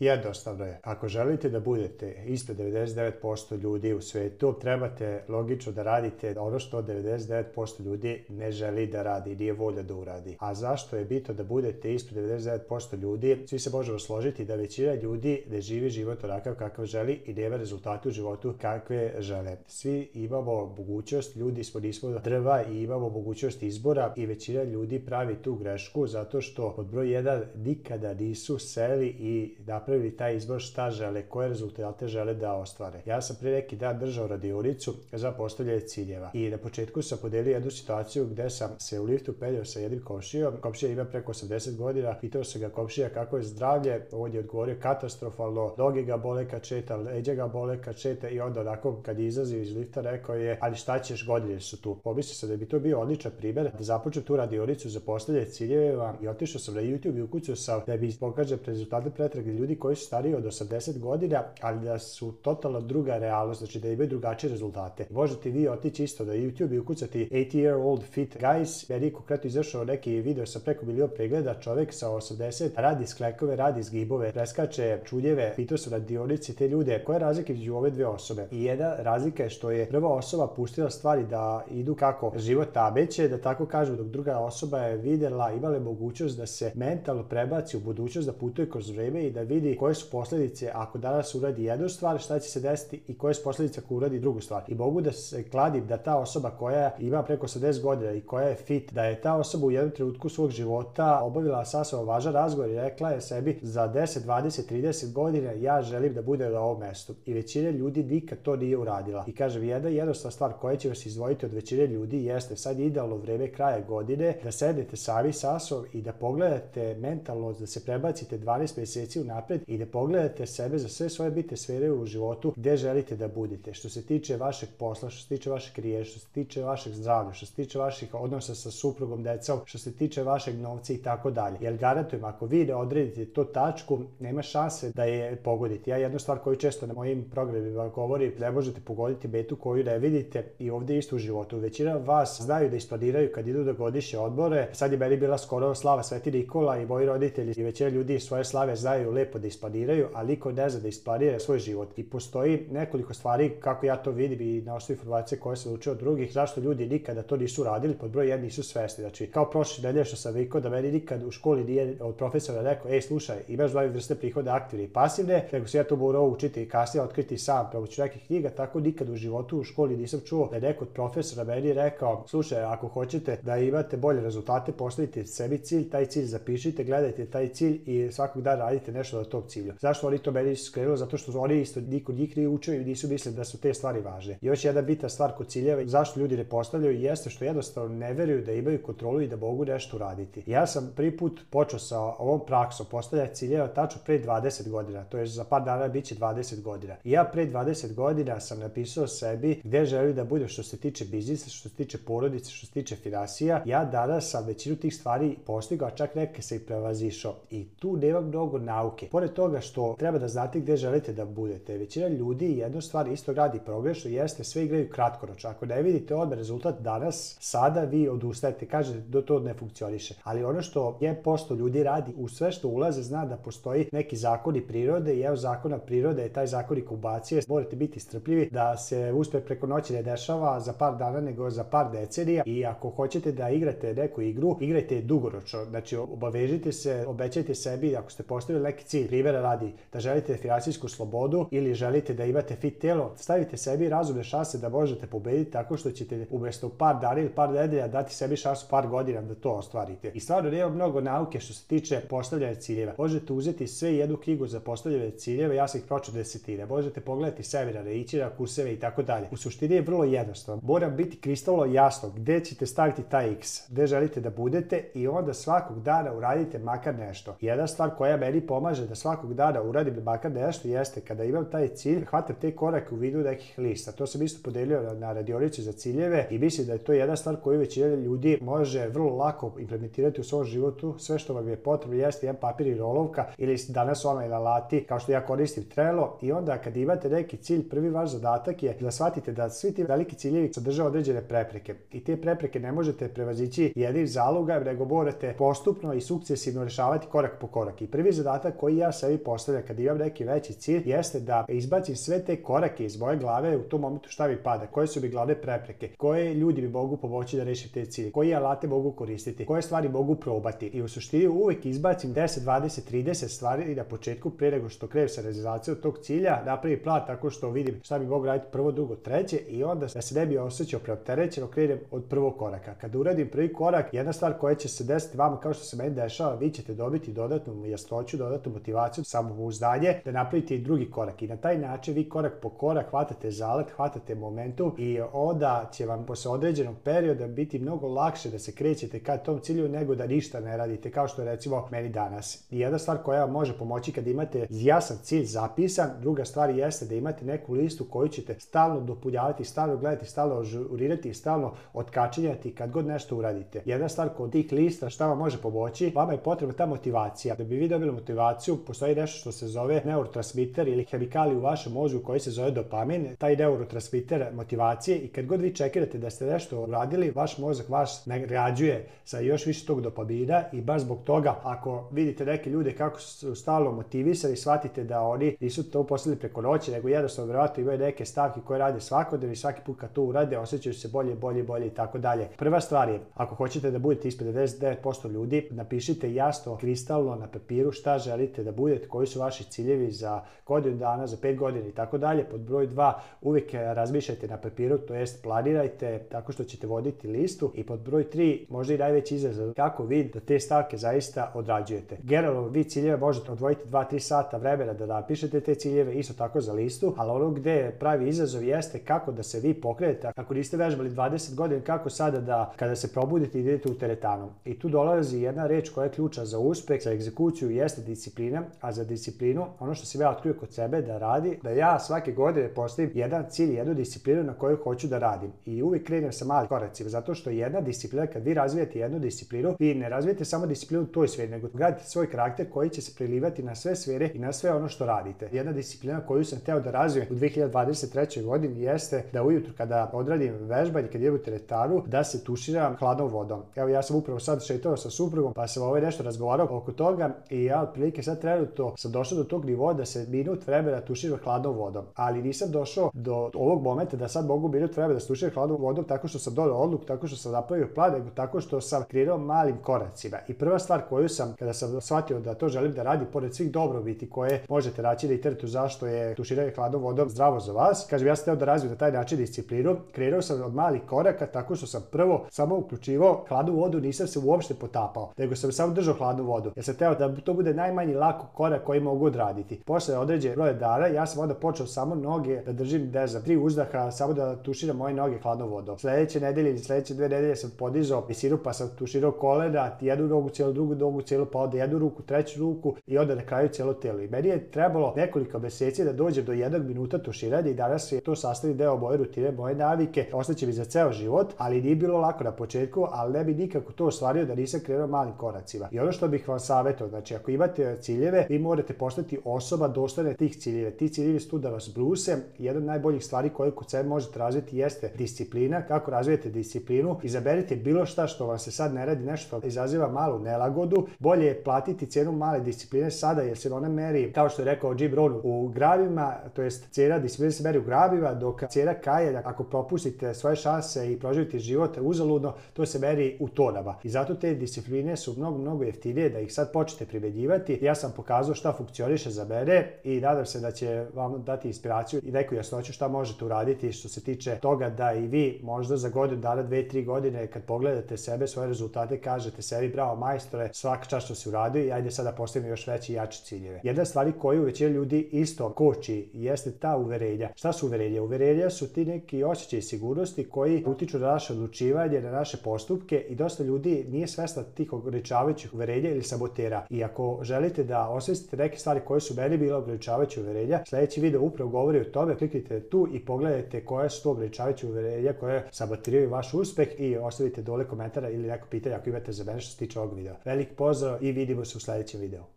Jednostavno je, ako želite da budete isto 99% ljudi u svetu, trebate logično da radite ono što 99% ljudi ne želi da radi, nije volja da uradi. A zašto je bitno da budete isto 99% ljudi? Svi se možemo složiti da većina ljudi ne živi život onakav kakav želi i nema rezultate u životu kakve žele. Svi imamo mogućnost, ljudi smo nismo drva i imamo mogućnost izbora i većina ljudi pravi tu grešku zato što pod broj 1 nikada nisu seli i napravili napravili taj izbor šta žele, koje rezultate žele da ostvare. Ja sam prije neki dan držao radionicu za postavljanje ciljeva i na početku sam podelio jednu situaciju gdje sam se u liftu peljao sa jednim komšijom. Komšija ima preko 80 godina, pitao sam ga komšija kako je zdravlje, on je odgovorio katastrofalno, noge ga bole kačeta, leđa ga bole kačeta i onda onako kad je izlazio iz lifta rekao je ali šta ćeš godine su tu. Pomislio sam da bi to bio odličan primjer da započnem tu radionicu za postavljanje ciljeva i otišao sam na YouTube i sam da bi pokaže rezultate pretrage ljudi koji su stariji od 80 godina, ali da su totalno druga realnost, znači da imaju drugačije rezultate. Možete vi otići isto na YouTube i ukucati 80 year old fit guys, jer je konkretno izašao neki video sa preko milijun pregleda, čovjek sa 80 radi sklekove, radi zgibove, preskače čuljeve, pitao sam na dionici te ljude, koja je razlika između ove dve osobe? I jedna razlika je što je prva osoba pustila stvari da idu kako život tabeće, da tako kažem, dok druga osoba je vidjela, imala je mogućnost da se mentalno prebaci u budućnost, da putuje kroz vrijeme i da vidi koje su posljedice ako danas uradi jednu stvar, šta će se desiti i koje su posljedice ako uradi drugu stvar. I mogu da se kladim da ta osoba koja ima preko 80 godina i koja je fit, da je ta osoba u jednom trenutku svog života obavila sasvom važan razgovor i rekla je sebi za 10, 20, 30 godina ja želim da bude na ovom mestu. I većina ljudi nikad to nije uradila. I kažem, jedna jednostavna stvar koja će vas izdvojiti od većine ljudi jeste sad idealno vrijeme kraja godine da sedete sami sa i da pogledate mentalno da se prebacite 12 mjeseci unaprijed i da pogledate sebe za sve svoje bite svere u životu gdje želite da budete. Što se tiče vašeg posla, što se tiče vaše krije, što se tiče vašeg zdravlja, što se tiče vaših odnosa sa suprugom, decom, što se tiče vašeg novca i tako dalje. Jer garantujem, ako vi ne odredite tu tačku, nema šanse da je pogodite. Ja jednu stvar koju često na mojim programima govorim, ne možete pogoditi betu koju je vidite i ovdje isto u životu. Većina vas znaju da isplaniraju kad idu do godišnje odbore. Sad je meni bila skoro slava Sveti Nikola i moji roditelji i većina ljudi svoje slave znaju lepo da da ispariraju, a niko ne zna da isplanira svoj život. I postoji nekoliko stvari kako ja to vidim i na osnovu informacije koje sam učio od drugih, zašto ljudi nikada to nisu radili, pod broj jedan nisu svesni. Znači, kao prošli nedelje što sam rekao, da meni nikad u školi nije od profesora rekao, ej slušaj, imaš dva vrste prihoda aktivne i pasivne, nego se ja to morao učiti i kasnije otkriti sam pomoću nekih knjiga, tako nikad u životu u školi nisam čuo da je neko od profesora meni rekao, slušaj, ako hoćete da imate bolje rezultate, postavite sebi cilj, taj cilj zapišite, gledajte taj cilj i svakog dana radite nešto tog cilja. Zašto oni to meni skrenuo? Zato što oni isto niko njih nije učio i nisu mislili da su te stvari važne. još jedna bitna stvar kod ciljeva, zašto ljudi ne postavljaju, jeste što jednostavno ne veruju da imaju kontrolu i da mogu nešto raditi. Ja sam prvi put počeo sa ovom praksom postavljanja ciljeva tačno pre 20 godina, to je za par dana bit će 20 godina. I ja pre 20 godina sam napisao sebi gdje želim da budem što se tiče biznisa, što se tiče porodice, što se tiče finansija. Ja danas sam većinu tih stvari postigao, čak neke se i prevazišao. I tu nema mnogo nauke pored toga što treba da znate gdje želite da budete, većina ljudi jednu stvar isto radi progrešno, jeste sve igraju kratkoročno. Ako ne vidite odmah rezultat danas, sada vi odustajete, kažete da to ne funkcioniše. Ali ono što je posto ljudi radi, u sve što ulaze zna da postoji neki zakoni prirode i evo zakona prirode je taj i kubacije. Morate biti strpljivi da se uspjeh preko noći ne dešava za par dana nego za par decenija i ako hoćete da igrate neku igru, igrajte dugoročno. Znači obavežite se, obećajte sebi ako ste postavili neki cilj primjera radi da želite financijsku slobodu ili želite da imate fit tijelo, stavite sebi razumne šanse da možete pobediti tako što ćete umjesto par dana ili par nedelja dati sebi šansu par godina da to ostvarite. I stvarno nema mnogo nauke što se tiče postavljanja ciljeva. Možete uzeti sve jednu knjigu za postavljanje ciljeva, ja sam ih pročio desetine. Možete pogledati seminare, ići na kurseve i tako dalje. U suštini je vrlo jednostavno. Moram biti kristalno jasno gdje ćete staviti taj x, gdje želite da budete i onda svakog dana uradite makar nešto. Jedna stvar koja meni pomaže da svakog dana uradim makar nešto jeste kada imam taj cilj, hvatam te korake u vidu nekih lista. To sam isto podelio na, radionice za ciljeve i mislim da je to jedna stvar koju većina ljudi može vrlo lako implementirati u svom životu. Sve što vam je potrebno jeste jedan papir i rolovka ili danas online alati kao što ja koristim Trello i onda kad imate neki cilj, prvi vaš zadatak je da shvatite da svi ti veliki ciljevi sadrže određene prepreke i te prepreke ne možete prevazići jednim zalogajem nego morate postupno i sukcesivno rješavati korak po korak. I prvi zadatak koji ja ja sebi postavljam kad imam neki veći cilj jeste da izbacim sve te korake iz moje glave u tom momentu šta mi pada, koje su mi glavne prepreke, koje ljudi mi mogu pomoći da rešim te cilje, koji alate mogu koristiti, koje stvari mogu probati i u suštini uvek izbacim 10, 20, 30 stvari i na početku prije nego što krenem sa realizacijom tog cilja napravim plan tako što vidim šta bi mogu raditi prvo, drugo, treće i onda da se ne bi osjećao preopterećeno krenem od prvog koraka. Kad uradim prvi korak, jedna stvar koja će se desiti vama kao što se meni dešava, vi ćete dobiti dodatnu jasnoću, dodatnu motivaciju motivaciju, samopouzdanje da napravite i drugi korak. I na taj način vi korak po korak hvatate zalet, hvatate momentum i onda će vam posle određenog perioda biti mnogo lakše da se krećete ka tom cilju nego da ništa ne radite, kao što je recimo meni danas. I jedna stvar koja vam može pomoći kad imate jasan cilj zapisan, druga stvar jeste da imate neku listu koju ćete stalno dopunjavati, stalno gledati, stalno ažurirati i stalno otkačenjati kad god nešto uradite. Jedna stvar kod tih lista šta vam može pomoći, vama je potrebna ta motivacija. Da bi vi dobili motivaciju, postoji nešto što se zove neurotransmiter ili hemikali u vašem mozgu koji se zove dopamin, taj neurotransmiter motivacije i kad god vi čekirate da ste nešto uradili, vaš mozak vas nagrađuje sa još više tog dopamina i baš zbog toga ako vidite neke ljude kako su stalo motivisani, shvatite da oni nisu to uposlili preko noći, nego jednostavno vjerojatno imaju neke stavke koje rade svakodnevno i svaki put kad to urade osjećaju se bolje, bolje, bolje i tako dalje. Prva stvar je, ako hoćete da budete ispred 99% ljudi, napišite jasno, kristalno na papiru šta želite da budete, koji su vaši ciljevi za godinu dana, za pet godina i tako dalje. Pod broj dva, uvijek e, razmišljajte na papiru, to jest planirajte tako što ćete voditi listu. I pod broj tri, možda i najveći izazov, kako vi da te stavke zaista odrađujete. Generalno, vi ciljeve možete odvojiti 2-3 sata vremena da napišete te ciljeve, isto tako za listu, ali ono gdje je pravi izazov jeste kako da se vi pokrenete. Ako niste vežbali 20 godina, kako sada da kada se probudite idete u teretanu. I tu dolazi jedna reč koja je ključa za uspjeh za egzekuciju, jeste disciplina a za disciplinu, ono što sam ja otkrio kod sebe da radi, da ja svake godine postavim jedan cilj, jednu disciplinu na koju hoću da radim. I uvijek krenem sa malim koracima, zato što jedna disciplina, kad vi razvijete jednu disciplinu, vi ne razvijete samo disciplinu u toj sferi, nego gradite svoj karakter koji će se prilivati na sve sfere i na sve ono što radite. Jedna disciplina koju sam teo da razvijem u 2023. godini jeste da ujutro kada odradim vežbanje, kad idem u teretaru, da se tuširam hladnom vodom. Evo ja sam upravo sad šetao sa suprugom, pa sam ovaj nešto razgovarao oko toga i ja otprilike sad to sam došao do tog nivoa da se minut vremena tuširam hladnom vodom, ali nisam došao do ovog momenta da sad mogu minut vremena da se tuširam hladnom vodom tako što sam donio odluku, tako što sam napravio plan, nego tako što sam kreirao malim koracima. I prva stvar koju sam, kada sam shvatio da to želim da radi pored svih dobrobiti koje možete naći na internetu zašto je tuširanje hladnom vodom zdravo za vas, kažem ja sam teo da razvijem na taj način disciplinu, kreirao sam od malih koraka tako što sam prvo samo uključivao hladnu vodu, nisam se uopšte potapao, nego sam samo držao hladnu vodu. Ja sam teo da to bude najmanji lak svaku korak koji mogu odraditi. Posle određe broje dara, ja sam onda počeo samo noge da držim deza, tri uzdaha, samo da tuširam moje noge hladno vodom. Sljedeće nedelje ili sljedeće dve nedelje sam podizao i pa sam tuširao kolena, jednu nogu cijelu, drugu nogu cijelu, pa onda jednu ruku, treću ruku i onda na kraju cijelo tijelo. I meni je trebalo nekoliko mjeseci da dođem do jednog minuta tuširanja i danas je to sastavi deo moje rutine, moje navike, ostaće mi za ceo život, ali nije bilo lako na početku, ali ne bi nikako to ostvario da nisam krenuo malim koracima. I ono što bih vam savjetovao, znači ako imate cilje ciljeve, vi morate postati osoba dostojna tih ciljeva. Ti ciljevi su tu da vas bruse. Jedna od najboljih stvari koju kod sebe možete razviti jeste disciplina. Kako razvijete disciplinu, izaberite bilo šta što vam se sad ne radi, nešto što izaziva malu nelagodu. Bolje je platiti cijenu male discipline sada jer se ona meri, kao što je rekao Jim Rohn, u gravima, to jest cijena discipline se meri u gravima, dok cijena kaje, ako propustite svoje šanse i proživite život uzaludno, to se meri u tonama. I zato te discipline su mnogo, mnogo jeftinije da ih sad počnete primjenjivati. Ja sam pokazao šta funkcioniše za mene i nadam se da će vam dati inspiraciju i neku jasnoću šta možete uraditi što se tiče toga da i vi možda za godinu dana, dve, tri godine kad pogledate sebe, svoje rezultate, kažete sebi bravo majstore, svaka čast što si uradio i ajde sada postavimo još veći i jači ciljeve. Jedna stvari koju većina ljudi isto koči jeste ta uverenja. Šta su uverenja? Uverenja su ti neki osjećaj sigurnosti koji utiču na naše odlučivanje, na naše postupke i dosta ljudi nije svesta tih ograničavajućih uverenja ili sabotera. I ako želite da osvijestite neke stvari koje su meni bile ograničavajuće uverenja, sljedeći video upravo govori o tome, kliknite tu i pogledajte koje su to ograničavajuće uvjerenja koje sabotiraju vaš uspjeh i ostavite dole komentara ili neko pitanje ako imate za mene što se tiče ovog videa. Velik pozdrav i vidimo se u sljedećem videu.